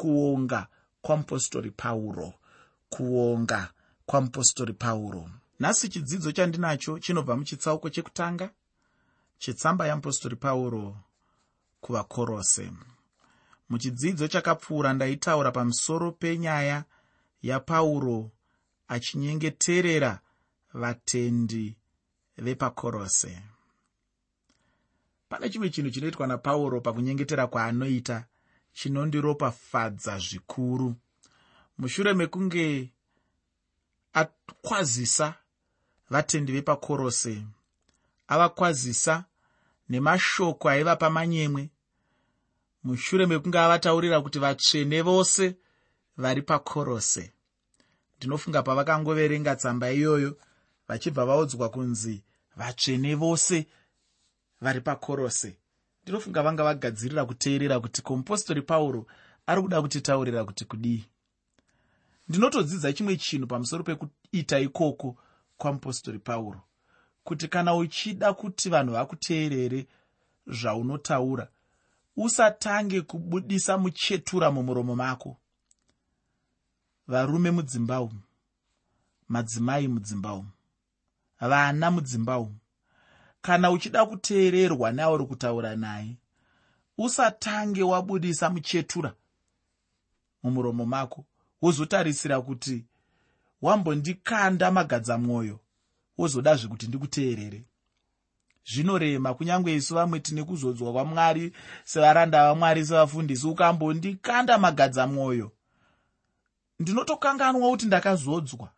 kuonga kwamupostori pauro kuonga kwamupostori pauro nhasi chidzidzo chandinacho chinobva muchitsauko chekutanga chetsamba yamupostori pauro kuvakorose. Muchidzidzo chakapfuura ndaitaura pamusoro penyaya yapauro achinyengeterera vatendi vepakorose. Pane chimwe chinhu chinoitwa napauro pakunyengetera kwaanoita chinondiropafadza zvikuru. Mushure mekunge akwazisa vatendi vepakorose avakwazisa nemashoko aiva pamanyemwe mushure mekunge avataurira kuti vatsvene vose vari pakorose. Ndinofunga pavakangoverenga tsamba iyoyo vachibva vaudzwa kunzi vatsvene vose vari pakorose ndinofunga vanga vagadzirira kuteerera kuti komupostori pauro ari kuda kutitaurira kuti kudii. Ndinotodzidza chimwe chinhu pamusoro pekuita ikoko kwamupostori pauro kuti kana uchida kuti vanhu vakuteerere zvaunotaura usatange kubudisa muchetura mumuromo mako. Varume mudzimba umu madzimai mudzimba umu vana mudzimba umu kana uchida kuteererwa neauri kutaura naye usatange wabudisa muchetura mumuromo mako. Wozotarisira kuti wambondikanda magadzamwoyo wozodazve kuti ndikuteerere. Zvinorema kunyange isu vamwe tine kuzodzwa kwamwari sevaranda vamwari sevafundisi ukambondikanda magadzamwoyo ndinotokanganwa kuti ndakazodzwa.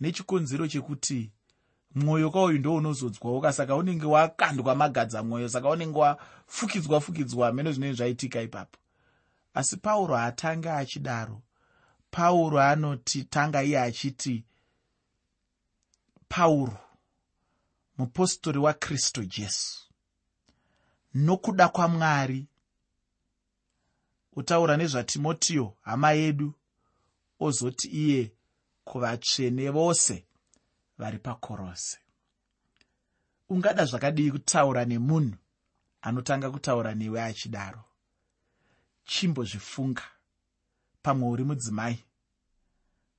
Nechikonzero chekuti mwoyo kauyu ndounozodzwawo saka unenge wakandwa magadza mwoyo saka unenge wafukidzwa fukidzwa mene zvinenge zvaitika ipapo. Asi pauro haatanga achidaro. Pauro anoti tanga iye achiti pauro mupostori wakristu jesu nokuda kwamwari utaura nezvatimotiyo hama yedu ozoti iye kuvatsvene vose vari pakorose. Ungada zvakadii kutaura nemunhu anotanga kutaura newe achidaro? Chimbozvifunga pamwe uri mudzimai.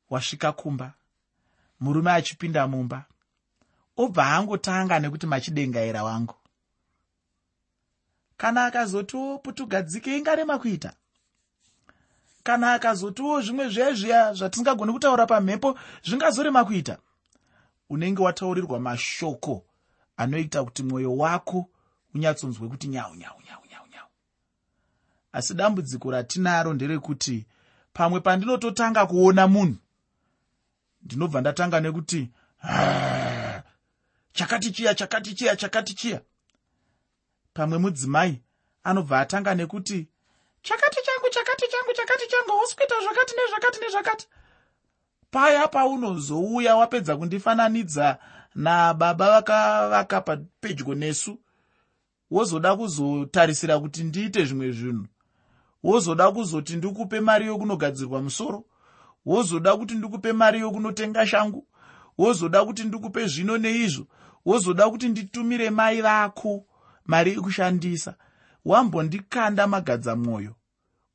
Wasvika kumba. Murume achipinda mumba. Obva angotanga nekuti machidengaira wangu. Kana akazotiwo putugadzike ingarema kuita? Kana akazotiwo zvimwe zviya zviya zvatisingagoni kutaura pamhepo zvingazorema kuita unenge wataurirwa mashoko anoita kuti mwoyo wako unyatsonzwe kuti nyau nyau nyau nyau nyau. Asi dambudziko ratinaro nderekuti pamwe pandinototanga kuona munhu ndinobva ndatanga nekuti chakati chiya chakati chiya chakati chiya. Pamwe mudzimai anobva atanga nekuti chakati changu chakati changu chakati changu hausi kuita zvakati nezvakati nezvakati paya paunozouya wapedza kundifananidza nababa vakavaka papedyo nesu. Wozoda kuzotarisira kuti ndiite zvimwe zvinhu. Wozoda kuzoti ndikupe mari yokunogadzirwa musoro. Wozoda kuti ndikupe mari yokunotenga shangu. Wozoda kuti ndikupe zvino neizvo. Wozoda kuti nditumire mai vako mari yekushandisa. Wambondikanda magadzamwoyo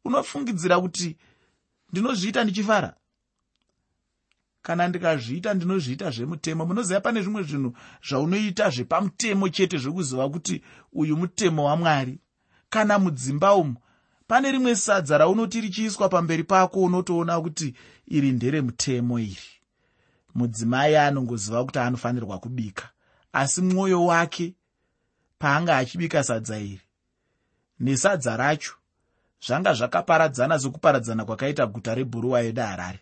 unofungidzira kuti ndinozviita ndichifara kana ndikazviita ndinozviita zvemutemo. Munoziva pane zvimwe zvinhu zvaunoita zvepamutemo chete zvekuziva kuti uyu mutemo wamwari. Kana mudzimba umu pane rimwe sadza raunoti richiiswa pamberi pako unotoona kuti iri nderemutemo iri. Mudzimai anongoziva kuti anofanirwa kubika asi mwoyo wake paanga achibika sadza iri nesadza racho zvanga zvakaparadzana sokuparadzana kwakaita guta rebhuruwa yedaharare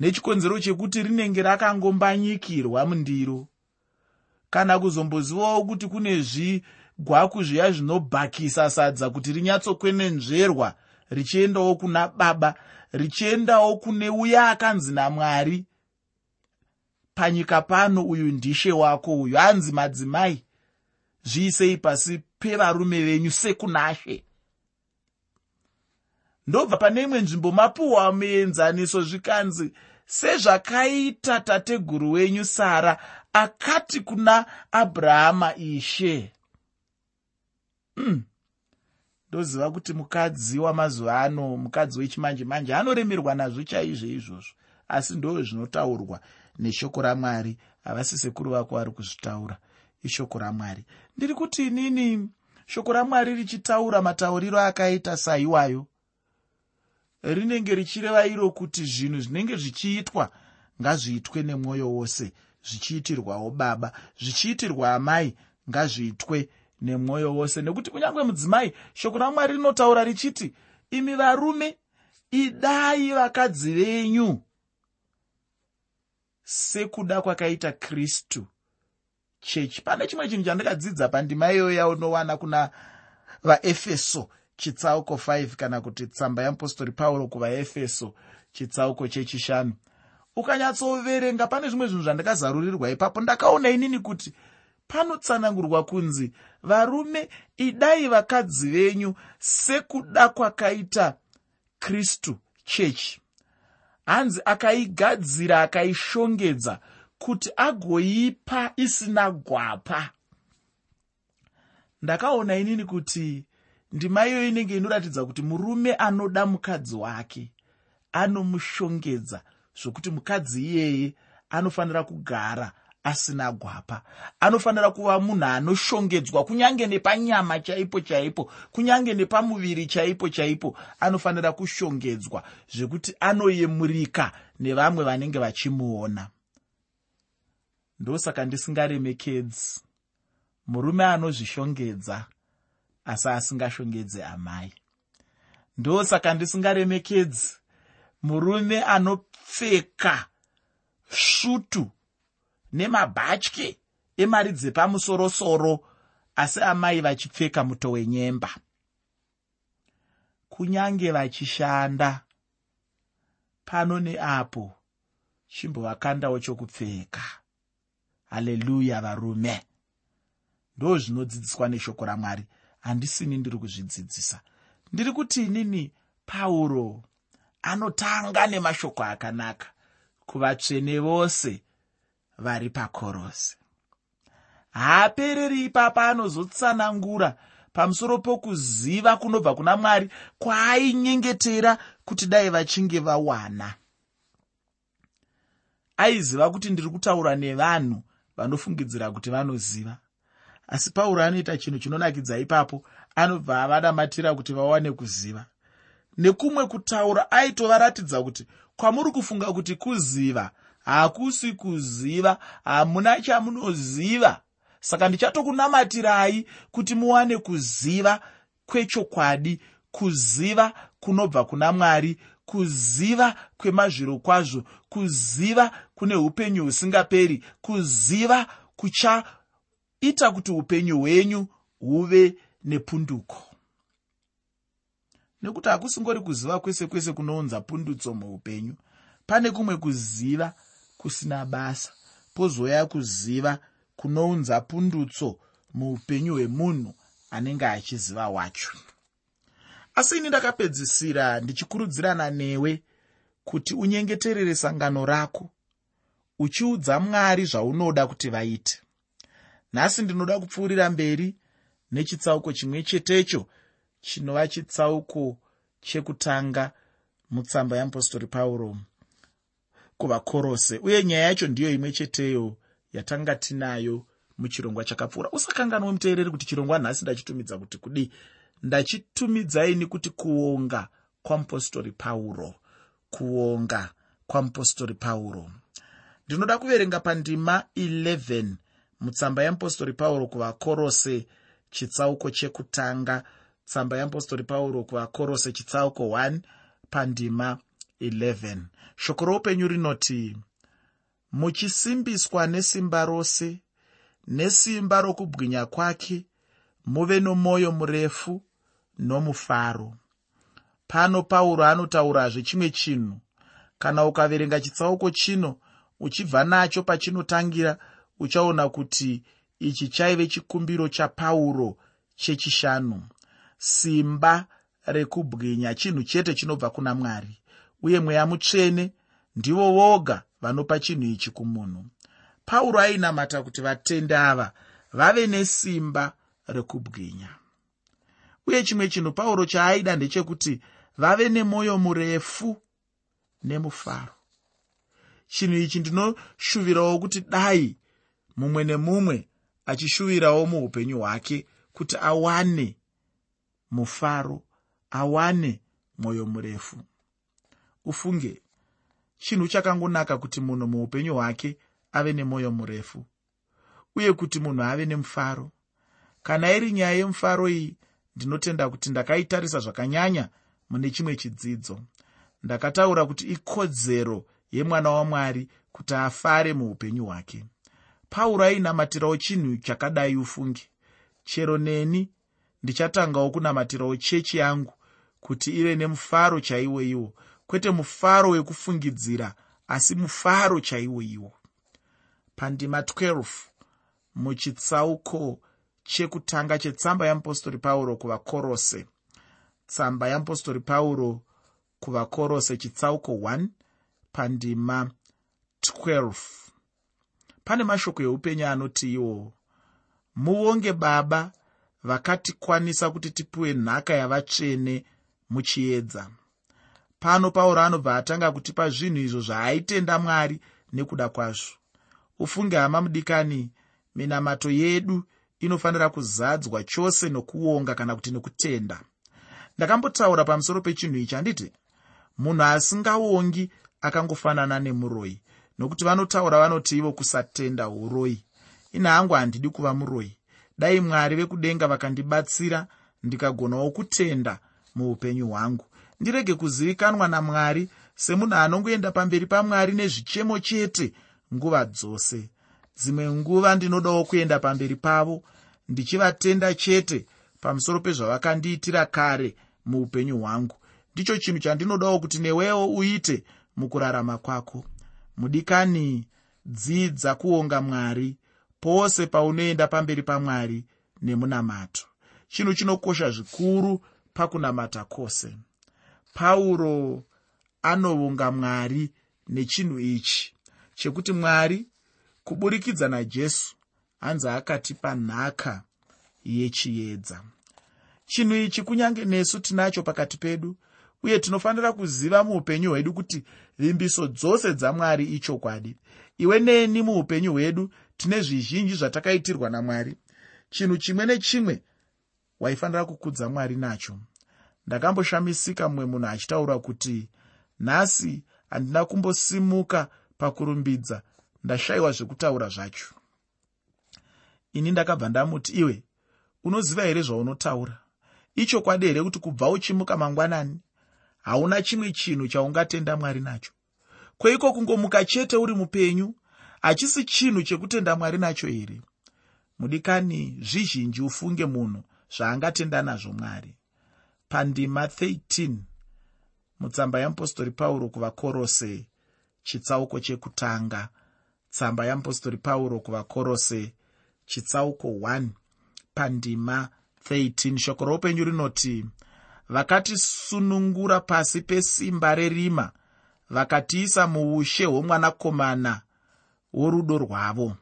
nechikonzero chekuti rinenge rakangombanyikirwa mundiro kana kuzombozivawo kuti kune zvigwaku zviya zvinobhakisa sadza kuti rinyatsokwenenzverwa richiendawo kuna baba richiendawo kune uya akanzi namwari panyika pano uyu ndishe wako uyu anzi madzimai zviisei pasi pevarume venyu sekunashe ndobva pane imwe nzvimbo mapuhwa muenzaniso zvikanzi sezvakaita tateguru wenyu sara akati kuna abrahama ishe. Mm. ndoziva kuti mukadzi wamazuva ano mukadzi wechimanje manje anoremerwa nazvo chaizvo izvozvo asi ndo zvinotaurwa neshoko ramwari. Havasi sekuru vako vari kuzvitaura ishoko ramwari. Ndiri kuti inini shoko ramwari richitaura matauriro akaita saiwayo rinenge richireva iro kuti zvinhu zvinenge zvichiitwa ngazviitwe nemwoyo wose zvichiitirwawo baba zvichiitirwa amai ngazviitwe nemwoyo wose. Nekuti kunyange mudzimai shoko ramwari rinotaura richiti imi varume idai vakadzi venyu. Sekuda kwakaita kristu chechi pane chimwe chinhu chandikadzidza pandima iyoyo yaunowana kuna vaefeso chitsauko 5 kana kuti tsamba yeapostori pauro kuvaefeso chitsauko chechishanu. Ukanyatsoverenga pane zvimwe zvinhu zvandakazarurirwa ipapo ndakaona inini kuti panotsanangurwa kunzi varume idai vakadzi venyu sekuda kwakaita kristu chechi. Hanzi akaigadzira akaishongedza kuti agoipa isina gwapa. Ndakaona inini kuti ndima iyoyo inenge inoratidza kuti murume anoda mukadzi wake anomushongedza zvokuti mukadzi iyeye anofanira kugara asina gwapa. Anofanira kuva munhu anoshongedzwa kunyange nepanyama chaipo chaipo kunyange nepamuviri chaipo chaipo anofanira kushongedzwa zvekuti anoyemurika nevamwe vanenge vachimuona. Ndosaka ndisingaremekedzi. Murume anozvishongedza asi asingashongedze amai. Ndosaka ndisingaremekedzi murume anopfeka svutu nemabhatye emari dzepamusorosoro asi amai vachipfeka muto wenyemba. Kunyange vachishanda pano neapo chimbovakandawo chokupfeka. Haleluya varume. Ndo zvinodzidziswa neshoko ramwari handisini ndiri kuzvidzidzisa. Ndiri kuti inini pauro anotanga nemashoko akanaka kuvatsvene vose vari pakorosi haapereri ipapa anozotsanangura pamusoro pokuziva kunobva kuna mwari kwaainyengetera kuti dai vachinge vawana. Aiziva kuti ndiri kutaura nevanhu vanofungidzira kuti vanoziva asi pauro anoita chinhu chinonakidza ipapo. Anobva avanamatira kuti vawane kuziva. Nekumwe kutaura aitovaratidza kuti kwamuri kufunga kuti kuziva hakusi kuziva hamuna chamunoziva. Saka ndichatokunamatirai kuti muwane kuziva kwechokwadi kuziva kunobva kuna mwari kuziva kwemazviro kwazvo kuziva kune upenyu husingaperi kuziva kuchaita kuti upenyu hwenyu huve nepunduko. Nekuti hakusingori kuziva kwese kwese kunounza pundutso muupenyu. Pane kumwe kuziva kusina basa pozouya kuziva kunounza pundutso muupenyu hwemunhu anenge achiziva wacho. Asi ini ndakapedzisira ndichikurudzirana newe kuti unyengeterere sangano rako uchiudza mwari zvaunoda kuti vaite nhasi ndinoda kupfuurira mberi nechitsauko chimwe chetecho chinova chitsauko chekutanga mutsamba yeapostori pauro kuvakorose. Uye nyaya yacho ndiyo imwe cheteyo yatanga tinayo muchirongwa chakapfuura. Usakanganwe muteereri kuti chirongwa nhasi ndachitumidza kuti kudi. Ndachitumidzaini kuti kuonga kwamupostori pauro. Kuonga kwamupostori pauro. Ndinoda kuverenga pandima 11 mutsamba yeapostori pauro kuvakorose chitsauko chekutanga. Tsamba yeapostori pauro kuvakorose chitsauko 1 pandima 11 shoko roupenyu rinoti muchisimbiswa nesimba rose nesimba rokubwinya kwake muve nomwoyo murefu nomufaro. Pano pauro anotaurazve chimwe chinhu. Kana ukaverenga chitsauko chino uchibva nacho pachinotangira uchaona kuti ichi chaive chikumbiro chapauro chechishanu simba rekubwinya chinhu chete chinobva kuna mwari uye mweya mutsvene ndivo voga vanopa chinhu ichi kumunhu. Pauro ainamata kuti vatende ava vave nesimba rekubwinya. Uye chimwe chinhu pauro chaaida ndechekuti vave nemwoyo murefu nemufaro. Chinhu ichi ndinoshuvirawo kuti dai mumwe nemumwe achishuvirawo muupenyu hwake kuti awane mufaro awane mwoyo murefu. Ufunge chinhu chakangonaka kuti munhu muupenyu hwake ave nemwoyo murefu uye kuti munhu ave nemufaro. Kana iri nyaya yemufaro iyi ndinotenda kuti ndakaitarisa zvakanyanya mune chimwe chidzidzo. Ndakataura kuti ikodzero yemwana wamwari kuti afare muupenyu hwake pauro ainamatirawo chinhu chakadai ufungi. Chero neni ndichatangawo kunamatirawo chechi yangu kuti ive nemufaro chaiwo iwo. Kwete mufaro wekufungidzira asi mufaro chaiwo iwo. Pandima 12 muchitsauko chekutanga chetsamba yeapostori pauro kuvakorose. Tsamba yeapostori pauro kuvakorose chitsauko 1 pandima 12 pane mashoko eupenyu anoti iwo muvonge baba vakatikwanisa kuti tipiwe nhaka yavatsvene muchiedza. Pano pauro anobva atanga kutipa zvinhu izvo zvaaitenda mwari nekuda kwazvo. Ufunge hama mudikani minamato yedu inofanira kuzadzwa chose nokuonga kana kuti nekutenda ndakambotaura pamusoro pechinhu ichi handiti munhu asingaongi akangofanana nemuroi nokuti vanotaura vanoti ivo kusatenda uroi. Ina hangu handidi kuva muroi. Dai mwari vekudenga vakandibatsira ndikagonawo kutenda muupenyu hwangu. Ndirege kuzivikanwa namwari semunhu anongoenda pamberi pamwari nezvichemo chete nguva dzose. Dzimwe nguva ndinodawo kuenda pamberi pavo ndichivatenda chete pamusoro pezvavakandiitira kare muupenyu hwangu. Ndicho chinhu chandinodawo kuti newewo uite mukurarama kwako mudikani dzidza kuonga mwari pose paunoenda pamberi pamwari nemunamato. Chinhu chinokosha zvikuru pakunamata kwose. Pauro anovonga mwari nechinhu ichi chekuti mwari kuburikidza najesu hanzi akatipa nhaka yechiedza. Chinhu ichi kunyange nesu tinacho pakati pedu uye tinofanira kuziva muupenyu hwedu kuti vimbiso dzose dzamwari ichokwadi. Iwe neni muupenyu hwedu tine zvizhinji zvatakaitirwa namwari. Chinhu chimwe nechimwe waifanira kukudza mwari nacho. Ndakamboshamisika mumwe munhu achitaura kuti nhasi handina kumbosimuka pakurumbidza ndashayiwa zvekutaura zvacho. Ini ndakabva ndamuti iwe unoziva here zvaunotaura? Ichokwadi here kuti kubva uchimuka mangwanani hauna chimwe chinhu chaungatenda mwari nacho. Kweiko kungomuka chete uri mupenyu? Hachisi chinhu chekutenda mwari nacho here? Mudikani zvizhinji ufunge munhu zvaangatenda nazvo mwari. Pandima 13 mutsamba yeapostori pauro kuvakorose chitsauko chekutanga. Tsamba yeapostori pauro kuvakorose chitsauko 1 pandima 13 shoko roupenyu rinoti vakatisunungura pasi pesimba rerima vakatiisa muushe hwomwanakomana worudo rwavo.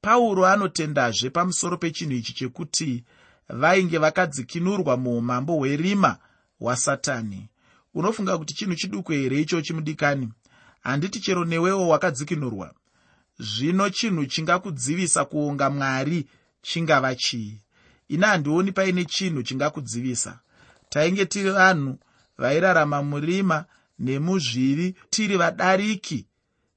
Pauro anotendazve pamusoro pechinhu ichi chekuti vainge vakadzikinurwa muumambo hwerima hwasatani. Unofunga kuti chinhu chiduku here ichochi mudikani handiti chero newewo wakadzikinurwa. Zvino chinhu chingakudzivisa kuonga mwari chingava chii ina handioni paine chinhu chingakudzivisa. Tainge tiri vanhu vairarama murima nemuzvivi tiri vadariki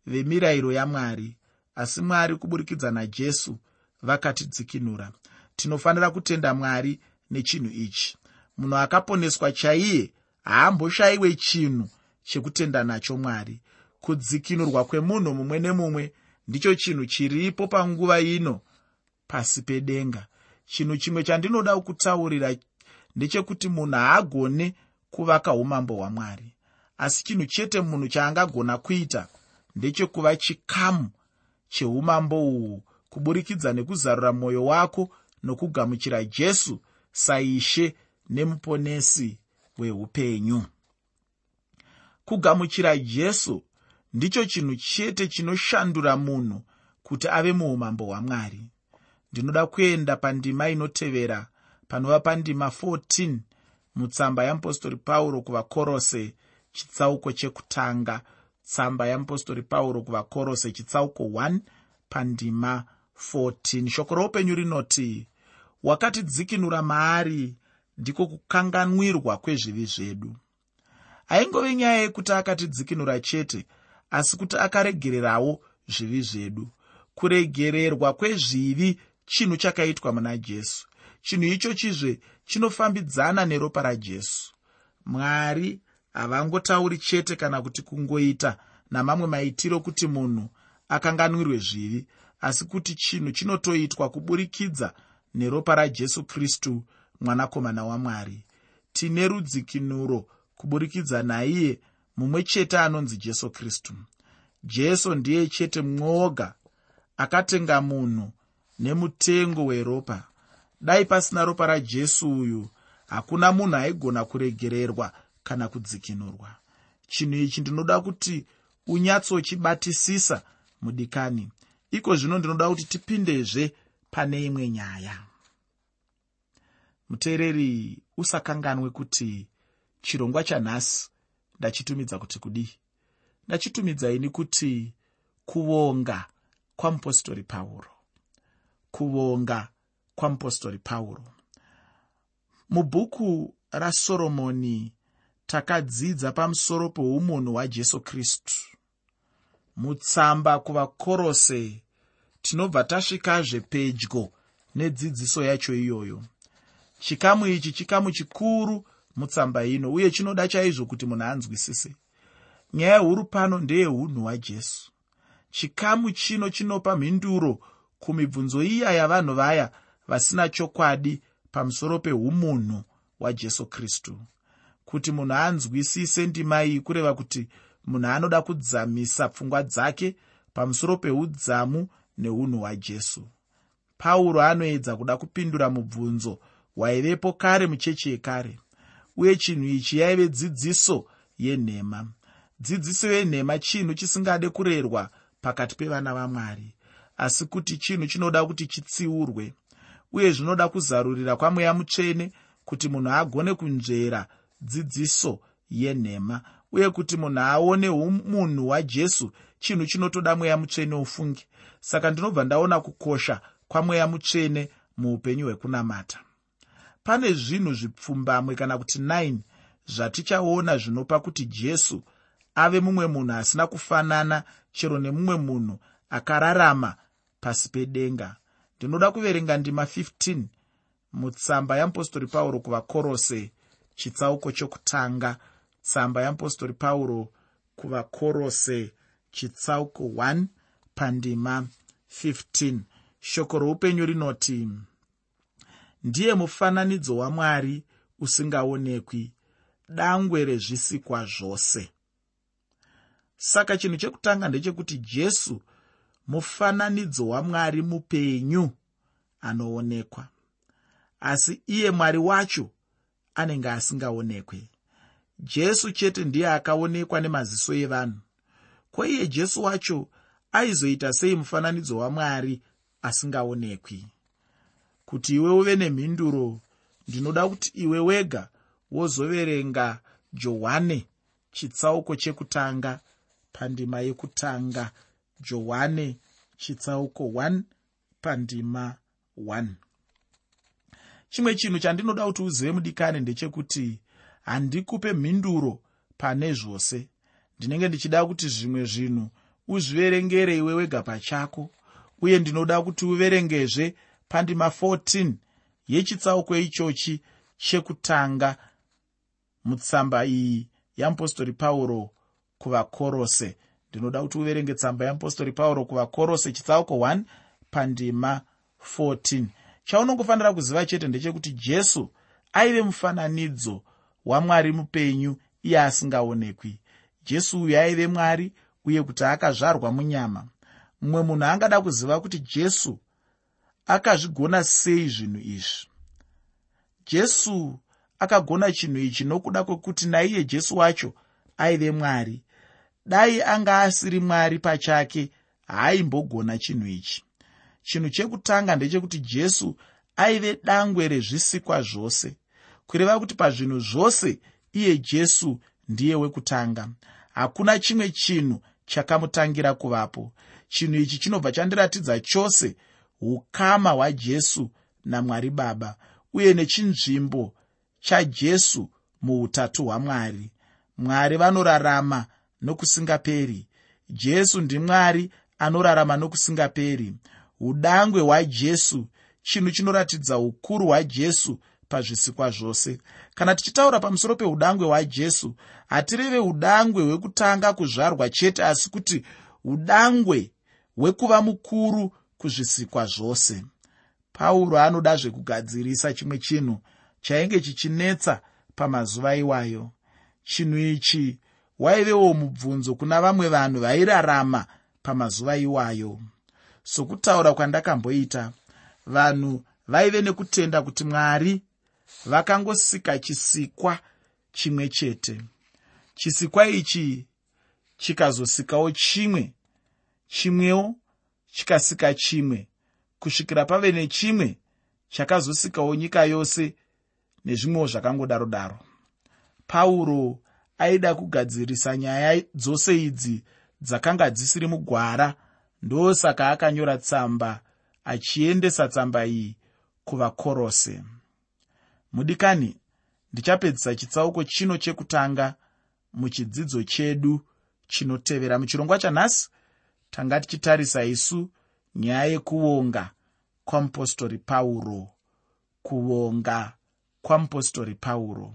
vemirayiro yamwari. Asi mwari kuburikidza najesu vakatidzikinura. Tinofanira kutenda mwari nechinhu ichi. Munhu akaponeswa chaiye haamboshayiwe chinhu chekutenda nacho mwari. Kudzikinurwa kwemunhu mumwe nemumwe ndicho chinhu chiripo panguva ino pasi pedenga chinhu chimwe chandinoda kutaurira ndechekuti munhu haagone kuvaka umambo hwamwari. Asi chinhu chete munhu chaangagona kuita ndechekuva chikamu cheumambo uhwu kuburikidza nekuzarura mwoyo wako nokugamuchira jesu saishe nemuponesi hweupenyu kugamuchira jesu ndicho chinhu chete chinoshandura munhu kuti ave muumambo hwamwari ndinoda kuenda pandima inotevera panova pandima 14 mutsamba yamupostori pauro kuvakorose chitsauko chekutanga. Tsamba yamupostori pauro kuvakorose chitsauko 1 pandima 14 shoko roupenyu rinoti wakatidzikinura maari ndiko kukanganwirwa kwezvivi zvedu. Haingove nyaya yekuti akatidzikinura chete asi kuti akaregererawo zvivi zvedu. Kuregererwa kwezvivi chinhu chakaitwa muna jesu. Chinhu ichochizve chinofambidzana neropa rajesu mwari havangotauri chete kana kuti kungoita namamwe maitiro kuti munhu akanganwirwe zvivi asi kuti chinhu chinotoitwa kuburikidza neropa rajesu kristu mwanakomana wamwari. Tine rudzikinuro kuburikidza naiye mumwe chete anonzi jesu kristu. Jesu ndiye chete mwoga akatenga munhu nemutengo weropa. Dai pasina ropa rajesu uyu hakuna munhu aigona kuregererwa kana kudzikinurwa. Chinhu ichi ndinoda kuti unyatsochibatisisa mudikani. Iko zvino ndinoda kuti tipindezve pane imwe nyaya. Muteereri usakanganwe kuti chirongwa chanhasi ndachitumidza kuti kudii. Ndachitumidza ini kuti kuvonga kwamupostori pauro kuvonga kwamupostori pauro. Mubhuku rasoromoni takadzidza pamusoro peumunhu hwajesu kristu. Mutsamba kuvakorose tinobva tasvikazve pedyo nedzidziso yacho iyoyo. Chikamu ichi chikamu chikuru mutsamba ino uye chinoda chaizvo kuti munhu anzwisise. Nyaya huru pano ndeyeunhu hwajesu. Chikamu chino chinopa mhinduro kumibvunzo iya yavanhu vaya vasina chokwadi pamusoro peumunhu hwajesu kristu. Kuti munhu anzwisise ndima iyi kureva kuti munhu anoda kudzamisa pfungwa dzake pamusoro peudzamu neunhu hwajesu. Pauro anoedza kuda kupindura mubvunzo hwaivepo kare muchechi yekare uye chinhu ichi yaive dzidziso yenhema. Dzidziso yenhema chinhu chisingade kurerwa pakati pevana vamwari asi kuti chinhu chinoda kuti chitsiurwe uye zvinoda kuzarurira kwamweya mutsvene kuti munhu agone kunzvera dzidziso yenhema uye kuti munhu aone umunhu hwajesu chinhu chinotoda mweya mutsvene ufungi saka ndinobva ndaona kukosha kwamweya mutsvene muupenyu hwekunamata. Pane zvinhu zvipfumbamwe kana kuti 9 zvatichaona zvinopa kuti jesu ave mumwe munhu asina kufanana chero nemumwe munhu akararama pasi pedenga. Ndinoda kuverenga ndima 15 mutsamba yamupostori pauro kuvakorose chitsauko chokutanga. Tsamba yamupostori pauro kuvakorose chitsauko 1 pandima 15 shoko roupenyu rinoti ndiye mufananidzo wamwari usingaonekwi dangwe rezvisikwa zvose. Saka chinhu chekutanga ndechekuti jesu mufananidzo wamwari mupenyu anoonekwa. Asi iye mwari wacho anenge asingaonekwe jesu chete ndiye akaonekwa nemaziso evanhu. Ko iye jesu wacho aizoita sei mufananidzo wamwari asingaonekwi? Kuti iwe uve nemhinduro ndinoda kuti iwe wega wozoverenga johane chitsauko chekutanga pandima yekutanga johane chitsauko 1 pandima 1 chimwe chinhu chandinoda kuti uzive mudikani ndechekuti handikupe mhinduro pane zvose. Ndinenge ndichida kuti zvimwe zvinhu uzviverengere iwe wega pachako uye ndinoda kuti uverengezve pandima 14 yechitsauko ichochi chekutanga mutsamba iyi yamupostori pauro kuvakorose ndinoda kuti uverenge tsamba yamupostori pauro kuvakorose chitsauko 1 pandima 14 chaunongofanira kuziva chete ndechekuti jesu aive mufananidzo wamwari mupenyu iye asingaonekwi. Jesu uyu aive mwari uye kuti akazvarwa munyama. Mumwe munhu angada kuziva kuti jesu akazvigona sei zvinhu izvi? Jesu akagona chinhu ichi nokuda kwekuti naiye jesu wacho aive mwari dai anga asiri mwari pachake haaimbogona chinhu ichi. Chinhu chekutanga ndechekuti jesu aive dangwe rezvisikwa zvose. Kureva kuti pazvinhu zvose iye jesu ndiye wekutanga. Hakuna chimwe chinhu chakamutangira kuvapo. Chinhu ichi chinobva chandiratidza chose ukama hwajesu namwari baba uye nechinzvimbo chajesu muutatu hwamwari mwari vanorarama nokusingaperi. Jesu ndimwari anorarama nokusingaperi. Udangwe hwajesu chinhu chinoratidza ukuru hwajesu pazvisikwa zvose. Kana tichitaura pamusoro peudangwe hwajesu hatireve udangwe hwekutanga kuzvarwa chete asi kuti udangwe hwekuva mukuru kuzvisikwa zvose. Pauro anoda zvekugadzirisa chimwe chinhu chainge chichinetsa pamazuva iwayo. Chinhu ichi waivewo mubvunzo kuna vamwe vanhu vairarama pamazuva iwayo. Sokutaura kwandakamboita vanhu vaive nekutenda kuti mwari vakangosika chisikwa chimwe chete. Chisikwa ichi chikazosikawo chimwe chimwewo chikasika chimwe. Kusvikira pave nechimwe chakazosikawo nyika yose nezvimwewo zvakangodaro daro pauro aida kugadzirisa nyaya dzose idzi dzakanga dzisiri mugwara ndosaka akanyora tsamba achiendesa tsamba iyi kuvakorose. Mudikani ndichapedzisa chitsauko chino chekutanga muchidzidzo chedu chinotevera. Muchirongwa chanhasi tanga tichitarisa isu nyaya yekuonga kwamupostori pauro kuonga kwamupostori pauro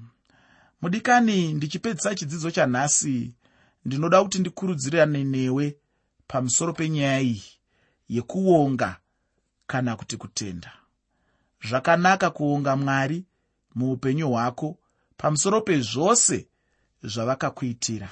mudikani ndichipedzisa chidzidzo chanhasi. Ndinoda kuti ndikurudzirane newe pamusoro penyaya iyi yekuonga kana kuti kutenda. Zvakanaka kuonga mwari muupenyu hwako pamusoro pezvose zvavakakuitira